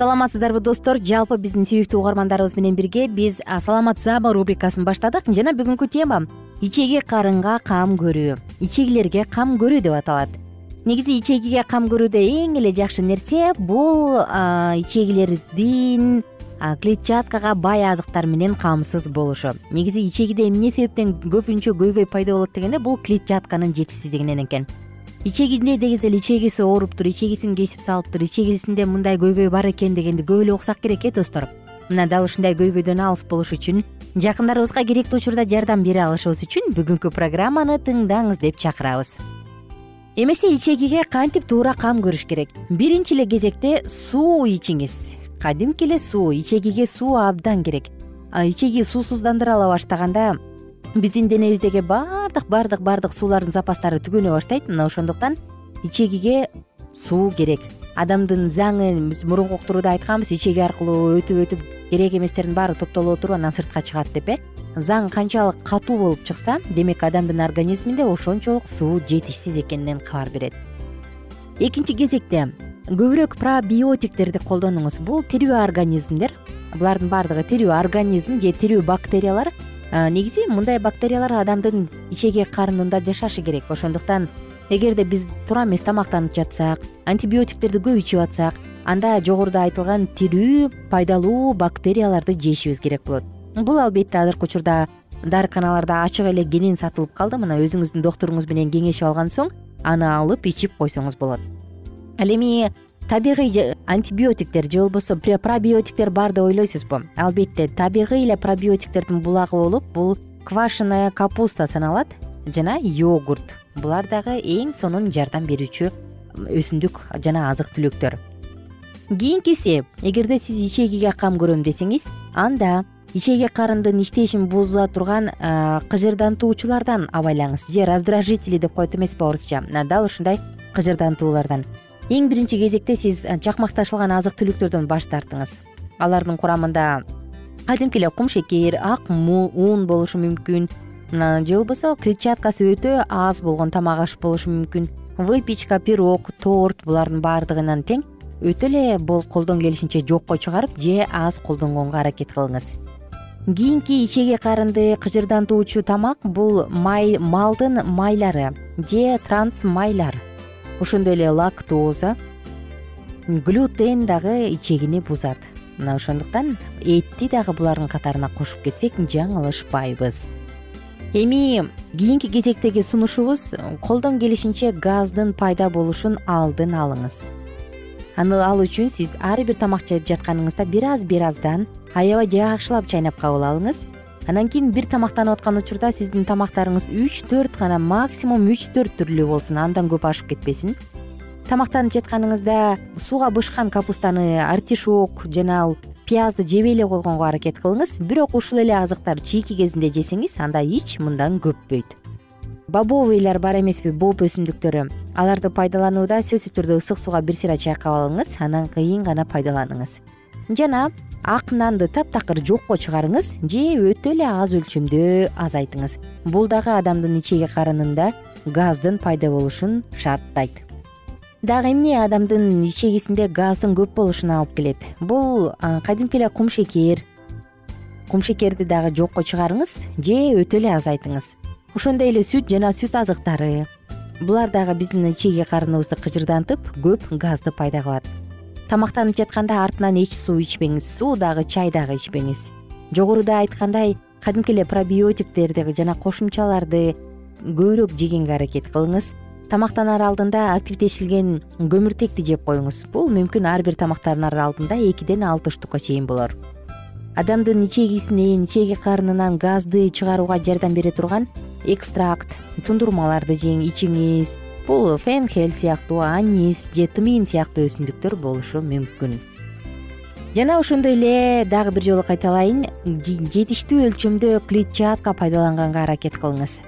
саламатсыздарбы достор? Жалпы биздин сүйүктүү угармандарыбыз менен бирге биз саламат заама рубрикасын баштадык. Жана бүгүнкү тема ичеги карынга кам көрүү. Ичегилерге кам көрүү деп аталат. Негизи ичегиге кам көрүүдө эң эле жакшы нерсе бул ичегилердин клетчаткага бай азыктар менен камсыз болушу. Негизи ичегиде эмне себептен көпүнчө көйгөй пайда болот дегенде бул клетчатканын жетишсиздигинен экен ичегинде дегиз эле ичегиси ооруптур ичегисин кесип салыптыр ичегисинде мындай көйгөй бар экен дегенди көп эле уксак керек э достор. Мына дал ушундай көйгөйдөн алыс болуш үчүн жакындарыбызга керектүү учурда жардам бере алышыбыз үчүн бүгүнкү программаны тыңдаңыз деп чакырабыз. Эмесе ичегиге кантип туура кам көрүш керек? Биринчи эле кезекте суу ичиңиз. Кадимки эле суу ичегиге суу абдан керек. Ичеги суусуздандыра ала баштаганда биздин денебиздеги баардык баардык баардык суулардын запастары түгөнө баштайт. Мына ошондуктан ичегиге суу керек. Адамдын заңы биз мурунку уктурууда айтканбыз ичеги аркылуу өтүп өтүп керек эместердин баары топтоло туруп анан сыртка чыгат деп э. Заң канчалык катуу болуп чыкса демек адамдын организминде ошончолук суу жетишсиз экенинен кабар берет. Экинчи кезекте көбүрөөк пробиотиктерди колдонуңуз. Бул тирүү организмдер булардын баардыгы тирүү организм же тирүү бактериялар негизи мындай бактериялар адамдын ичеги карынында жашашы керек. Ошондуктан эгерде биз туура эмес тамактанып жатсак антибиотиктерди көп ичип атсак анда жогоруда айтылган тирүү пайдалуу бактерияларды жешибиз керек болот. Бул албетте азыркы учурда дарыканаларда ачык эле кенен сатылып калды. Мына өзүңүздүн доктуруңуз менен кеңешип алган соң аны алып ичип койсоңуз болот. Ал эми табигый антибиотиктер же болбосо пробиотиктер бар деп ойлойсузбу. Албетте табигый эле пробиотиктердин булагы болуп бул квашеная капуста саналат жана йогурт. Булар дагы эң сонун жардам берүүчү өсүмдүк жана азык түлүктөр кийинкиси эгерде сиз ичегиге кам көрөм десеңиз анда ичеги карындын иштешин буза турган кыжырдантуучулардан абайлаңыз. Же раздражители деп коет эмеспи орусча? Дал ушундай кыжырдантуулардан эң биринчи кезекте сиз чакмакташылган азык түлүктөрдөн баш тартыңыз. Алардын курамында кадимки эле кумшекер ак ун болушу мүмкүн. Же болбосо клетчаткасы өтө аз болгон тамак аш болушу мүмкүн. Выпечка пирог торт булардын баардыгынан тең өтө эле колдон келишинче жокко чыгарып же аз колдонгонго аракет кылыңыз. Кийинки ичеги карынды кыжырдантуучу тамак бул май малдын майлары же транс майлар ошондой эле лактоза глютен дагы ичегини бузат. Мына ошондуктан этти дагы булардын катарына кошуп кетсек жаңылышпайбыз. Эми кийинки кезектеги сунушубуз колдон келишинче газдын пайда болушун алдын алыңыз. Аны ал үчүн сиз ар бир тамак жеп жатканыңызда бир аз бир аздан аябай жакшылап чайнап кабыл алыңыз анан кийин бир тамактанып аткан учурда сиздин тамактарыңыз үч төрт гана максимум үч төрт түрлүү болсун андан көп ашып кетпесин. Тамактанып жатканыңызда сууга бышкан капустаны артишок жана ал пиязды жебей эле койгонго аракет кылыңыз. Бирок ушул эле азыктарды чийки кезинде жесеңиз анда эч мындан көппөйт. Бобовыйлар бар эмеспи боб өсүмдүктөрү. Аларды пайдаланууда сөзсүз түрдө ысык сууга бир сыйра чайкап алыңыз анан кыйын гана пайдаланыңыз жана ак нанды таптакыр жокко чыгарыңыз же өтө эле аз өлчөмдө азайтыңыз. Бул дагы адамдын ичеги карынында газдын пайда болушун шарттайт дагы эмне адамдын ичегисинде газдын көп болушуна алып келет? Бул кадимки эле кумшекер. Кумшекерди дагы жокко чыгарыңыз же өтө эле азайтыңыз. Ошондой эле сүт жана сүт азыктары. Булар дагы биздин ичеги карыныбызды кыжырдантып көп газды пайда кылат тамактанып жатканда артынан эч суу ичпеңиз суу дагы чай дагы ичпеңиз. Жогоруда айткандай кадимки эле пробиотиктерди жана кошумчаларды көбүрөөк жегенге аракет кылыңыз. Тамактанаар алдында активдешилген көмүртекти жеп коюңуз. Бул мүмкүн ар бир тамактанаар алдында экиден алты штука чейин болор. Адамдын ичегисинен ичеги карынынан газды чыгарууга жардам бере турган экстракт тундурмаларды жең ичиңиз бул фенхель сыяктуу анис же тмин сыяктуу өсүмдүктөр болушу мүмкүн. Жана ошондой эле дагы бир жолу кайталайын. Жетиштүү өлчөмдө клетчатка пайдаланганга аракет кылыңыз.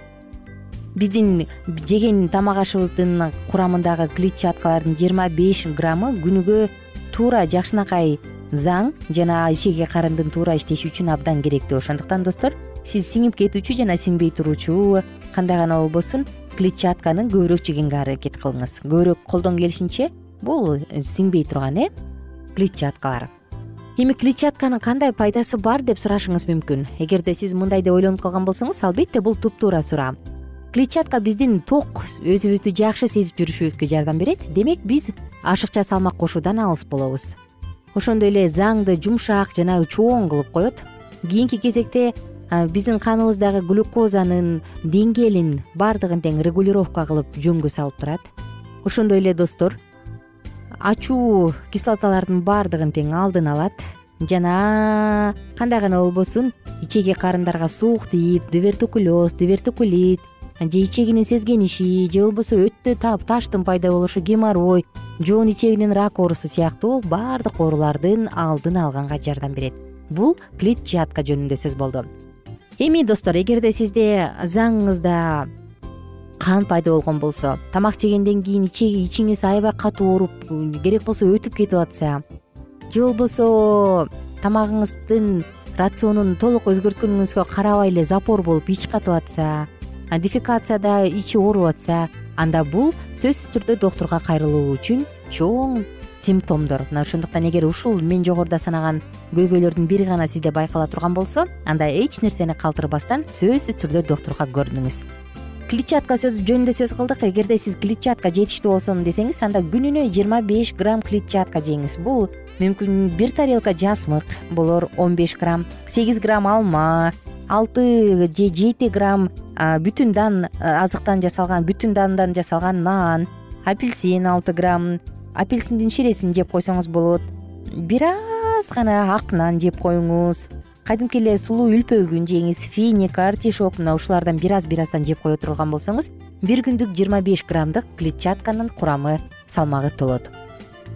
Биздин жеген тамак ашыбыздын курамындагы клетчаткалардын жыйырма беш граммы күнүгө туура жакшынакай заң жана ичеги карындын туура иштеши үчүн абдан керектүү ошондуктан достор сиз сиңип кетүүчү жана сиңбей туруучу кандай гана болбосун клетчатканы көбүрөөк жегенге аракет кылыңыз. Көбүрөөк колдон келишинче бул сиңбей турган э клетчаткалар. Эми клетчатканын кандай пайдасы бар деп сурашыңыз мүмкүн. Эгерде сиз мындай деп ойлонуп калган болсоңуз албетте бул туптуура суроо клетчатка биздин ток өзүбүздү жакшы сезип жүрүшүбүзгө жардам берет. Демек биз ашыкча салмак кошуудан алыс болобуз. Ошондой эле заңды жумшак жана чоң кылып коет. Кийинки кезекте биздин каныбыздагы глюкозанын деңгээлин баардыгын тең регулировка кылып жөнгө салып турат. Ошондой эле достор ачуу кислоталардын баардыгын тең алдын алат. Жана кандай гана болбосун ичеги карындарга суук тийип дивертукулез дивертукулит же ичегинин сезгениши же болбосо өтө таштын пайда болушу геморрой жоон ичегинин рак оорусу сыяктуу баардык оорулардын алдын алганга жардам берет. Бул клетчатка жөнүндө сөз болду эми достор эгерде сизде заңыңызда кан пайда болгон болсо тамак жегенден кийин ичиңиз аябай катуу ооруп керек болсо өтүп кетип атса же болбосо тамагыңыздын рационун толук өзгөрткөнүңүзгө карабай эле запор болуп ич катып атса дефекацияда ичи ооруп атса анда бул сөзсүз түрдө доктурга кайрылуу үчүн чоң симптомдор. Мына ошондуктан эгер ушул мен жогоруда санаган көйгөйлөрдүн бири гана сизде байкала турган болсо анда эч нерсени калтырбастан сөзсүз түрдө доктурга көрүнүңүз клетчатка сөз жөнүндө сөз кылдык. Эгерде сиз клетчатка жетиштүү болсом десеңиз анда күнүнө жыйырма беш грамм клетчатка жеңиз. Бул мүмкүн бир тарелка жасмык болор он беш грамм сегиз грамм алма алты же жети грамм бүтүн дан азыктан жасалган бүтүн дандан жасалган нан апельсин алты грамм апельсиндин ширесин жеп койсоңуз болот. Бир аз гана ак нан жеп коюңуз. Кадимки эле сулуу үлпөгүн жеңиз финик артишок мына ушулардан бир аз бир аздан жеп кое турган болсоңуз бир күндүк жыйырма беш граммдык клетчатканын курамы салмагы толот.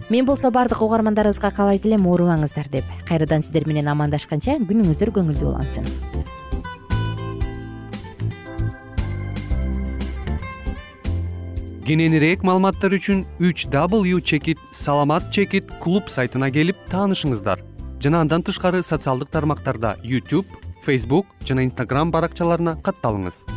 Мен болсо баардык угармандарыбызга каалайт элем оорубаңыздар деп. Кайрадан сиздер менен амандашканча күнүңүздөр көңүлдүү улансын кененирээк маалыматтар үчүн үч w чекит саламат чекит клуб сайтына келип таанышыңыздар. Жана андан тышкары социалдык тармактарда youtube facebook жана instagram баракчаларына катталыңыз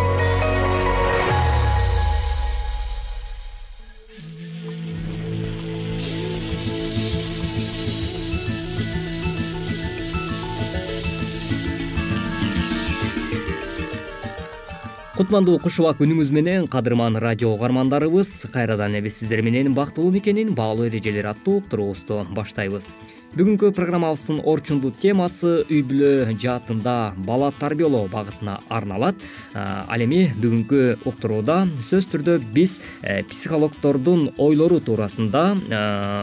кутмандуу куш убак үнүңүз менен кадырман радио угармандарыбыз кайрадан эле сиздер менен бактылуу никенин баалуу эрежелери аттуу уктуруубузду баштайбыз. Бүгүнкү программабыздын орчундуу темасы үй бүлө жаатында бала тарбиялоо багытына арналат. Ал эми бүгүнкү уктурууда сөзсүз түрдө биз э, психологдордун ойлору туурасында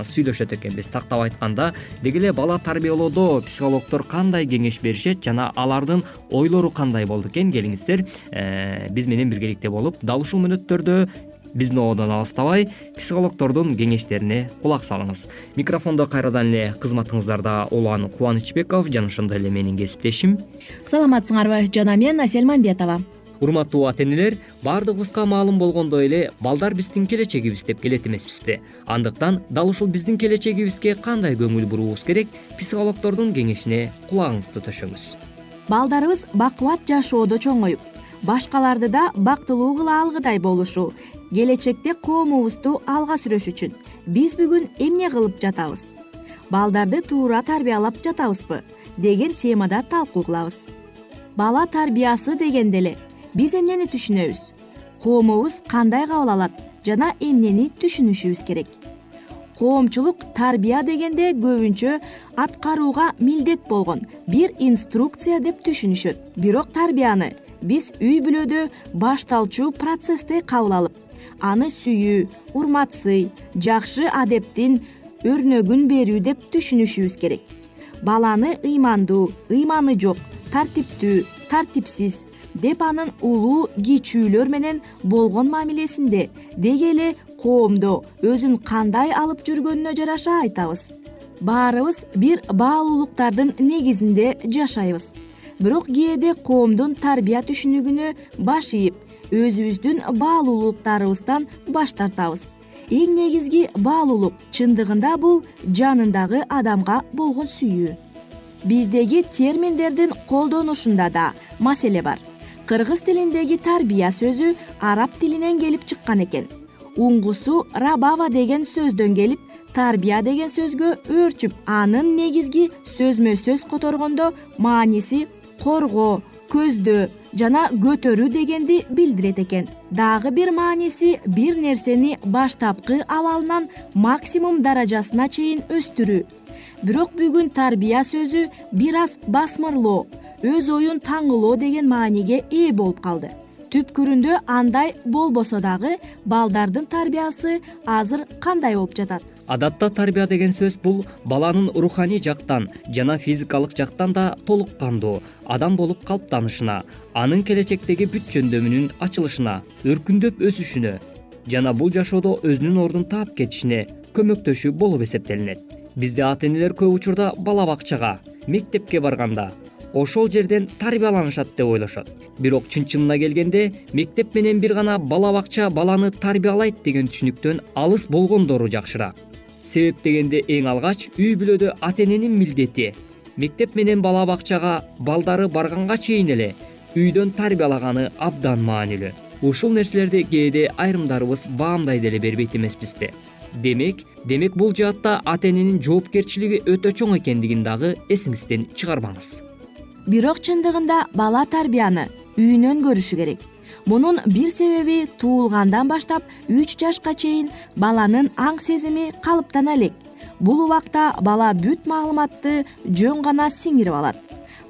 сүйлөшөт экенбиз. Тактап айтканда деги эле бала тарбиялоодо психологдор кандай кеңеш беришет жана алардын ойлору кандай болду экен келиңиздер. Э, биз менен биргеликте болуп дал ушул мүнөттөрдө биздин ободон алыстабай психологдордун кеңештерине кулак салыңыз. Микрофондо кайрадан эле кызматыңыздарда улан кубанычбеков жана ошондой эле менин кесиптешим. Саламатсыңарбы жана мен асель мамбетова. Урматтуу ата энелер баардыгыбызга маалым болгондой эле балдар биздин келечегибиз деп келет эмеспизби. Андыктан дал ушул биздин келечегибизге кандай көңүл буруубуз керек психологдордун кеңешине кулагыңызды төшөңүз. Балдарыбыз бакубат жашоодо чоңоюп башкаларды да бактылуу кыла алгыдай болушу келечекте коомубузду алга сүрөш үчүн биз бүгүн эмне кылып жатабыз? Балдарды туура тарбиялап жатабызбы? Деген темада талкуу кылабыз. Бала тарбиясы дегенде эле биз эмнени түшүнөбүз? Коомубуз кандай кабыл алат жана эмнени түшүнүшүбүз керек? Коомчулук тарбия дегенде көбүнчө аткарууга милдет болгон бир инструкция деп түшүнүшөт. Бирок тарбияны биз үй бүлөдө башталчу процессте кабыл алып аны сүйүү урматсый жакшы адептин өрнөгүн берүү деп түшүнүшүбүз керек. Баланы ыймандуу ыйманы жок тартиптүү тартипсиз деп анын улуу кичүүлөр менен болгон мамилесинде деги эле коомдо өзүн кандай алып жүргөнүнө жараша айтабыз. Баарыбыз бир баалуулуктардын негизинде жашайбыз бирок кээде коомдун тарбия түшүнүгүнө баш ийип өзүбүздүн баалуулуктарыбыздан баш тартабыз. Эң негизги баалуулук чындыгында бул жанындагы адамга болгон сүйүү. Биздеги терминдердин колдонушунда да маселе бар. Кыргыз тилиндеги тарбия сөзү араб тилинен келип чыккан экен. Уңгусу рабава деген сөздөн келип тарбия деген сөзгө өөрчүп анын негизги сөзмө сөз которгондо мааниси коргоо көздөө жана көтөрүү дегенди билдирет экен. Дагы бир мааниси бир нерсени баштапкы абалынан максимум даражасына чейин өстүрүү. Бирок бүгүн тарбия сөзү бир аз басмырлоо өз оюн таңгылоо деген мааниге ээ болуп калды. Түпкүрүндө андай болбосо дагы балдардын тарбиясы азыр кандай болуп жатат адатта тарбия деген сөз бул баланын руханий жактан жана физикалык жактан да толук кандуу адам болуп калыптанышына анын келечектеги бүт жөндөмүнүн ачылышына өркүндөп өсүшүнө жана бул жашоодо өзүнүн ордун таап кетишине көмөктөшүү болуп эсептелинет. Бизде ата энелер көп учурда бала бакчага мектепке барганда ошол жерден тарбияланышат деп ойлошот. Бирок чын чынына келгенде мектеп менен бир гана бала бакча баланы тарбиялайт деген түшүнүктөн алыс болгондору жакшыраак себеп дегенде эң алгач үй бүлөдө ата эненин милдети. Мектеп менен бала бакчага балдары барганга чейин эле үйдөн тарбиялаганы абдан маанилүү. Ушул нерселерди кээде айрымдарыбыз баамдай деле бербейт эмеспизби. Демек демек бул жаатта ата эненин жоопкерчилиги өтө чоң экендигин дагы эсиңизден чыгарбаңыз. Бирок чындыгында бала тарбияны үйүнөн көрүшү керек мунун бир себеби туулгандан баштап үч жашка чейин баланын аң сезими калыптана элек. Бул убакта бала бүт маалыматты жөн гана сиңирип алат.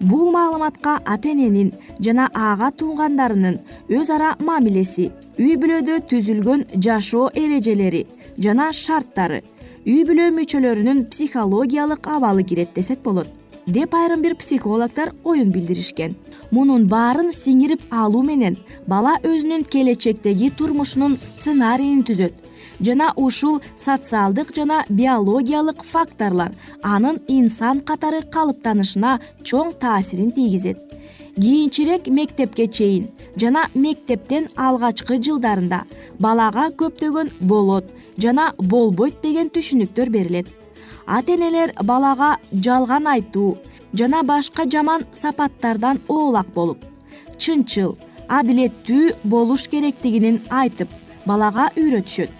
Бул маалыматка ата эненин жана ага туугандарынын өз ара мамилеси үй бүлөдө түзүлгөн жашоо эрежелери жана шарттары үй бүлө мүчөлөрүнүн психологиялык абалы кирет десек болот деп айрым бир психологдор оюн билдиришкен мунун баарын сиңирип алуу менен бала өзүнүн келечектеги турмушунун сценарийин түзөт. Жана ушул социалдык жана биологиялык факторлор анын инсан катары калыптанышына чоң таасирин тийгизет. Кийинчерээк мектепке чейин жана мектептен алгачкы жылдарында балага көптөгөн болот жана болбойт деген түшүнүктөр берилет. Ата энелер балага жалган айтуу жана башка жаман сапаттардан оолак болуп чынчыл адилеттүү болуш керектигин айтып балага үйрөтүшөт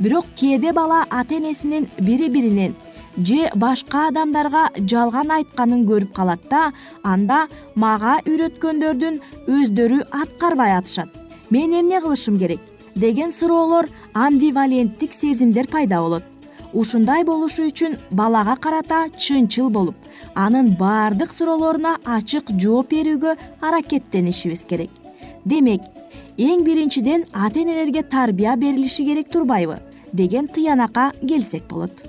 бирок кээде бала ата энесинин бири биринен же башка адамдарга жалган айтканын көрүп калат да анда мага үйрөткөндөрдүн өздөрү аткарбай атышат. Мен эмне кылышым керек? Деген суроолор амбиваленттик сезимдер пайда болот ушундай болушу үчүн балага карата чынчыл болуп анын баардык суроолоруна ачык жооп берүүгө аракеттенишибиз керек. Демек эң биринчиден ата энелерге тарбия берилиши керек турбайбы деген тыянакка келсек болот.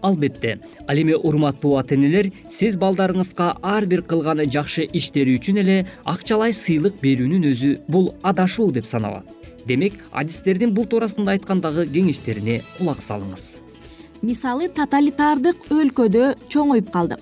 Албетте ал эми урматтуу ата энелер сиз балдарыңызга ар бир кылган жакшы иштери үчүн эле акчалай сыйлык берүүнүн өзү бул адашуу деп саналат. Демек адистердин бул туурасында айткандагы кеңештерине кулак салыңыз мисалы тоталитардык өлкөдө чоңоюп калдык.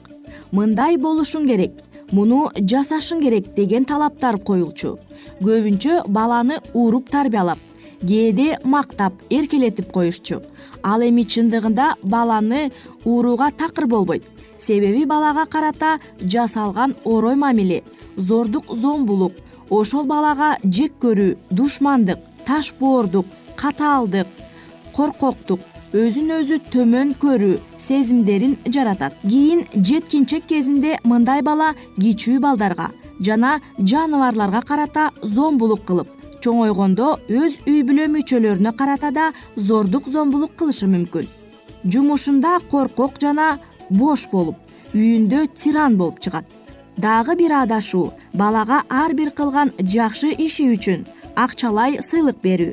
Мындай болушуң керек муну жасашың керек деген талаптар коюлчу. Көбүнчө баланы уруп тарбиялап кээде мактап эркелетип коюшчу. Ал эми чындыгында баланы урууга такыр болбойт. Себеби балага карата жасалган орой мамиле зордук зомбулук ошол балага жек көрүү душмандык ташбоордук катаалдык коркоктук өзүн өзү төмөн көрүү сезимдерин жаратат. Кийин жеткинчек кезинде мындай бала кичүү балдарга жана жаныбарларга карата зомбулук кылып чоңойгондо өз үй бүлө мүчөлөрүнө карата да зордук зомбулук кылышы мүмкүн. Жумушунда коркок жана бош болуп үйүндө тиран болуп чыгат. Дагы бир адашуу балага ар бир кылган жакшы иши үчүн акчалай сыйлык берүү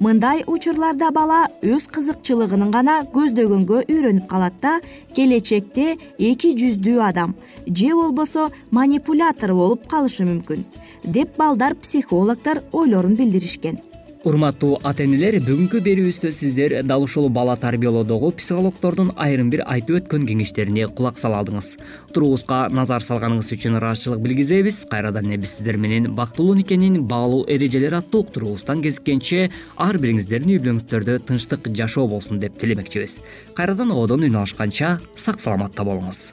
мындай учурларда бала өз кызыкчылыгын гана көздөгөнгө үйрөнүп калат да келечекте эки жүздүү адам же болбосо манипулятор болуп калышы мүмкүн деп балдар психологдор ойлорун билдиришкен урматтуу ата энелер бүгүнкү берүүбүздө сиздер дал ушул бала тарбиялоодогу психологдордун айрым бир айтып өткөн кеңештерине кулак сала алдыңыз. Уурубузга назар салганыңыз үчүн ыраазычылык билгизебиз. Кайрадан эле биз сиздер менен бактылуу никенин баалуу эрежелери аттуу уктуруубуздан кезиккенче ар бириңиздердин үй бүлөңүздөрдө тынчтык жашоо болсун деп тилемекчибиз. Кайрадан ободон үн алышканча сак саламатта болуңуз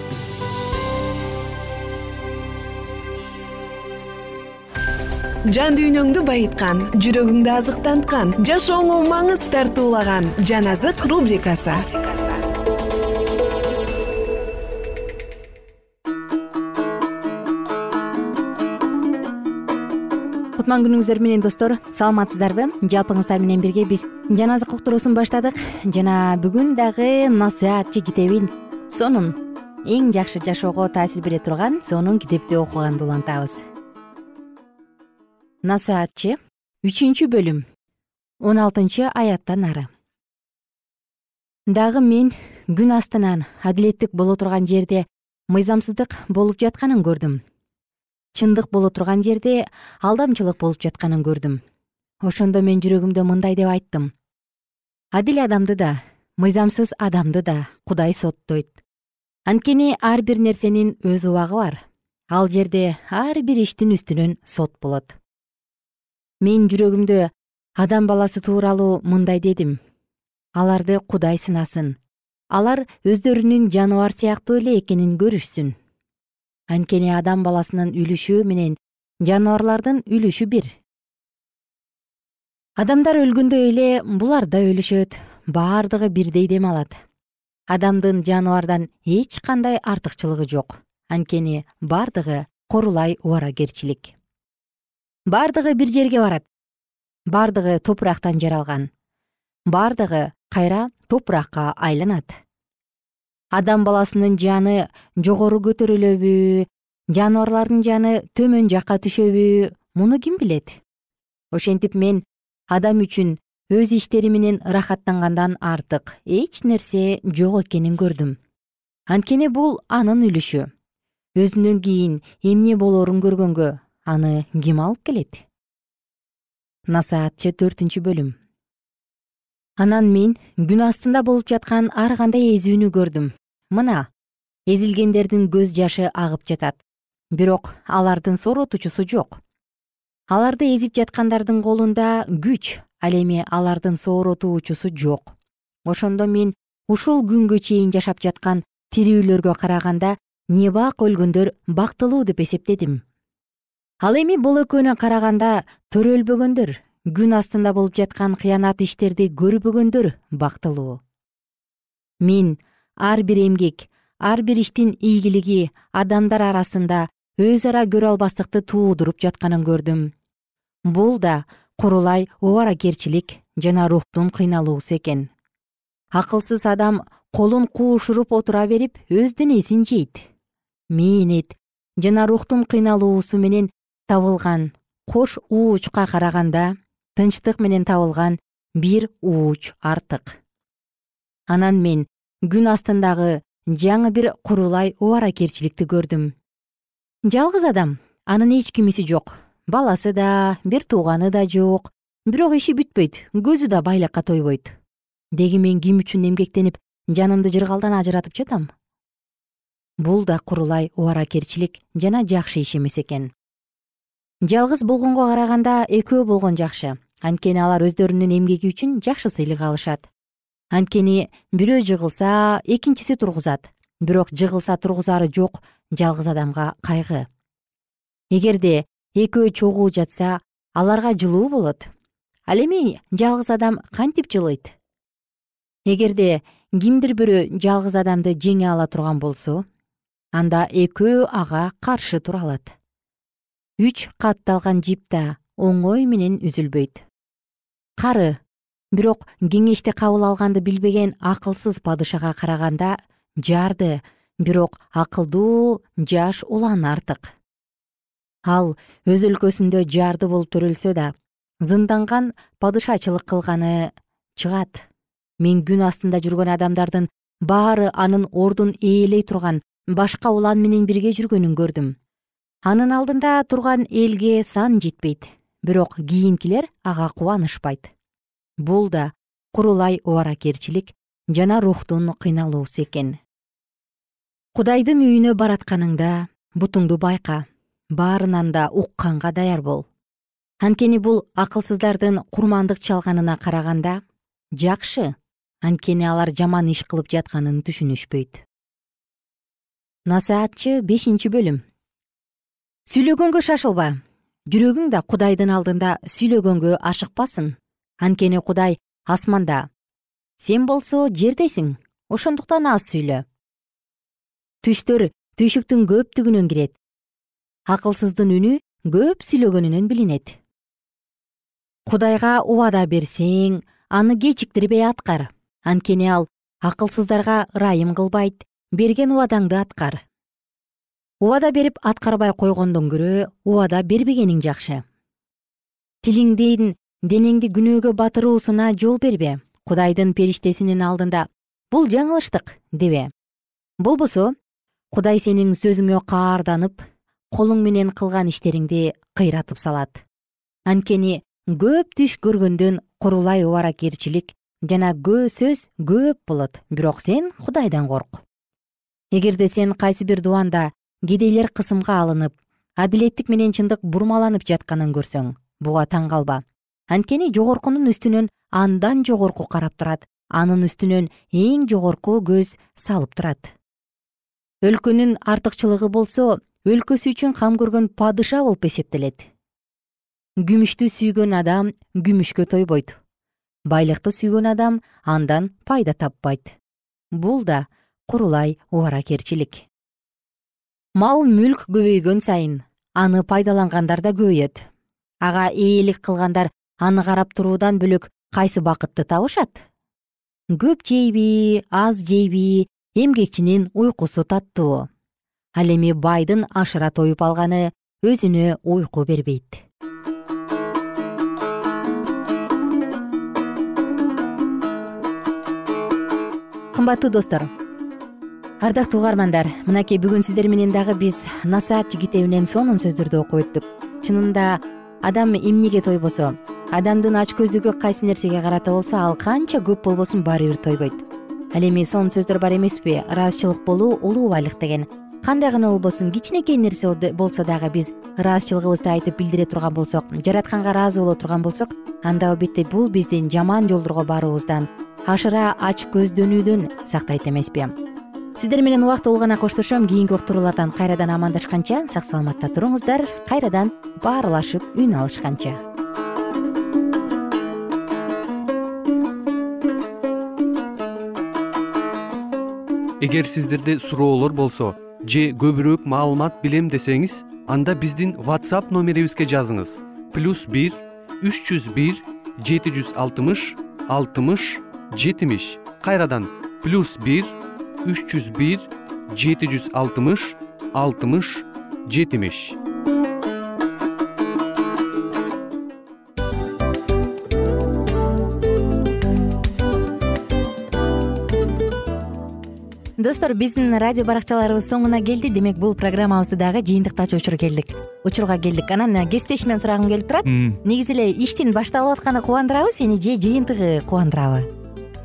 жан дүйнөңдү байыткан жүрөгүңдү азыктанткан жашооңо маңыз тартуулаган жан азык рубрикасы. Кутман күнүңүздөр менен достор саламатсыздарбы? Жалпыңыздар менен бирге биз жан азык уктуруусун баштадык. Жана бүгүн дагы насыатчы китебин сонун эң жакшы жашоого таасир бере турган сонун китепти окуганды улантабыз насаатчы үчүнчү бөлүм он алтынчы аяттан ары. Дагы мен күн астынан адилеттик боло турган жерде мыйзамсыздык болуп жатканын көрдүм. Чындык боло турган жерде алдамчылык болуп жатканын көрдүм. Ошондо мен жүрөгүмдө мындай деп айттым. Адил адамды да мыйзамсыз адамды да кудай соттойт. Анткени ар бир нерсенин өз убагы бар. Ал жерде ар бир иштин үстүнөн сот болот мен жүрөгүмдө адам баласы тууралуу мындай дедим. Аларды кудай сынасын. Алар өздөрүнүн жаныбар сыяктуу эле экенин көрүшсүн. Анткени адам баласынын үлүшү менен жаныбарлардын үлүшү бир. Адамдар өлгөндөй эле булар да өлүшөт баардыгы бирдей дем алат. Адамдын жаныбардан эч кандай артыкчылыгы жок. Анткени баардыгы курулай убаракерчилик баардыгы бир жерге барат. Баардыгы топурактан жаралган баардыгы кайра топуракка айланат. Адам баласынын жаны жогору көтөрүлөбү жаныбарлардын жаны төмөн жакка түшөбү муну ким билет? Ошентип мен адам үчүн өз иштери менен ырахаттангандан артык эч нерсе жок экенин көрдүм. Анткени бул анын үлүшү. Өзүнөн кийин эмне болоорун көргөнгө аны ким алып келет? Насаатчы төртүнчү бөлүм. Анан мен күн астында болуп жаткан ар кандай эзүүнү көрдүм. Мына эзилгендердин көз жашы агып жатат. Бирок алардын сооротуучусу жок. Аларды эзип жаткандардын колунда күч ал эми алардын сооротуучусу жок. Ошондо мен ушул күнгө чейин жашап жаткан тирүүлөргө караганда небак өлгөндөр бактылуу деп эсептедим ал эми бул экөөнө караганда төрөлбөгөндөр күн астында болуп жаткан кыянат иштерди көрбөгөндөр бактылуу. Мен ар бир эмгек ар бир иштин ийгилиги адамдар арасында өз ара көрө албастыкты туудуруп жатканын көрдүм. Бул да курулай убаракерчилик жана рухтун кыйналуусу экен. Акылсыз адам колун куушуруп отура берип өз денесин жейт. Мээнет жана рухтун кыйналуусу менен табылган кош уучка караганда тынчтык менен табылган бир ууч артык. Анан мен күн астындагы жаңы бир курулай убаракерчиликти көрдүм. Жалгыз адам анын эч кимиси жок баласы да бир тууганы да жок бирок иши бүтпөйт көзү да байлыкка тойбойт. Деги мен ким үчүн эмгектенип жанымды жыргалдан ажыратып жатам? Бул да курулай убаракерчилик жана жакшы иш эмес экен жалгыз болгонго караганда экөө болгон жакшы. Анткени алар өздөрүнүн эмгеги үчүн жакшы сыйлык алышат. Анткени бирөө жыгылса экинчиси тургузат. Бирок жыгылса тургузаары жок жалгыз адамга кайгы. Эгерде экөө чогуу жатса аларга жылуу болот. Ал эми жалгыз адам кантип жылыйт? Эгерде кимдир бирөө жалгыз адамды жеңе ала турган болсо анда экөө ага каршы тура алат үч катталган жип да оңой менен үзүлбөйт. Кары бирок кеңешти кабыл алганды билбеген акылсыз падышага караганда жарды бирок акылдуу жаш улан артык. Ал өз өлкөсүндө жарды болуп төрөлсө да зынданган падышачылык кылганы чыгат. Мен күн астында жүргөн адамдардын баары анын ордун ээлей турган башка улан менен бирге жүргөнүн көрдүм анын алдында турган элге сан жетпейт. Бирок кийинкилер ага кубанышпайт. Бул да курулай убаракерчилик жана рухтун кыйналуусу экен. Кудайдын үйүнө баратканыңда бутуңду байка. Баарынан да укканга даяр бол. Анткени бул акылсыздардын курмандык чалганына караганда жакшы. Анткени алар жаман иш кылып жатканын түшүнүшпөйт. Насаатчы бешинчи бөлүм сүйлөгөнгө шашылба. Жүрөгүң да кудайдын алдында сүйлөгөнгө ашыкпасын. Анткени кудай асманда. Сен болсо жердесиң ошондуктан аз сүйлө. Түштөр түйшүктүн көптүгүнөн кирет. Акылсыздын үнү көп сүйлөгөнүнөн билинет. Кудайга убада берсең аны кечиктирбей аткар. Анткени ал акылсыздарга ырайым кылбайт берген убадаңды аткар убада берип аткарбай койгондон көрө убада бербегениң жакшы. Тилиңдин денеңди күнөөгө батыруусуна жол бербе кудайдын периштесинин алдында. Бул жаңылыштык дебе. Болбосо кудай сенин сөзүңө каарданып колуң менен кылган иштериңди кыйратып салат. Анткени көп түш көргөндөн курулай убаракерчилик жана көө сөз көп болот бирок сен кудайдан корк. Эгерде сен кайсы бир дубанда кедейлер кысымга алынып адилеттик менен чындык бурмаланып жатканын көрсөң буга таң калба. Анткени жогоркунун үстүнөн андан жогорку карап турат анын үстүнөн эң жогорку көз салып турат. Өлкөнүн артыкчылыгы болсо өлкөсү үчүн кам көргөн падыша болуп эсептелет. Күмүштү сүйгөн адам күмүшкө тойбойт. Байлыкты сүйгөн адам андан пайда таппайт. Бул да курулай убаракерчилик мал мүлк көбөйгөн сайын аны пайдалангандар да көбөйөт. Ага ээлик кылгандар аны карап туруудан бөлөк кайсы бакытты табышат? Көп жейби аз жейби эмгекчинин уйкусу таттуу. Ал эми байдын ашыра тоюп алганы өзүнө уйку бербейт. Кымбаттуу достор ардактуу угармандар мынакей бүгүн сиздер менен дагы биз насаат жигитебинен сонун сөздөрдү окуп өттүк чынында адам эмнеге тойбосо адамдын ач көздүгү кайсы нерсеге карата болсо ал канча көп болбосун баары бир тойбойт. Ал эми сонун сөздөр бар эмеспи ыраазычылык болуу улуу байлык деген. Кандай гана болбосун кичинекей нерсе болсо дагы биз ыраазычылыгыбызды айтып билдире турган болсок жаратканга ыраазы боло турган болсок анда албетте бул бизди жаман жолдорго баруубуздан ашыра ач көздөнүүдөн сактайт эмеспи сиздер менен убактылуу гана коштошом. Кийинки уктуруулардан кайрадан амандашканча сак саламатта туруңуздар. Кайрадан баарлашып үн алышканча. Эгер сиздерде суроолор болсо же көбүрөөк маалымат билем десеңиз анда биздин whatsapp номерибизге жазыңыз. Плюс бир үч жүз бир жети жүз алтымыш алтымыш жетимиш. Кайрадан плюс бир үч жүз бир жети жүз алтымыш алтымыш жетимиш. Достор биздин радио баракчаларыбыз соңуна келди. Демек бул программабызды дагы жыйынтыктачу учур келдик. Учурга келдик. Анан кесиптешимден сурагым келип турат. Негизи эле иштин башталып атканы кубандырабы сени же жыйынтыгы кубандырабы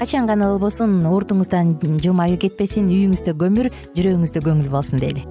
качан гана болбосун уртуңуздан жылмаюу кетпесин үйүңүздө көмүр жүрөгүңүздө көңүл болсун дейли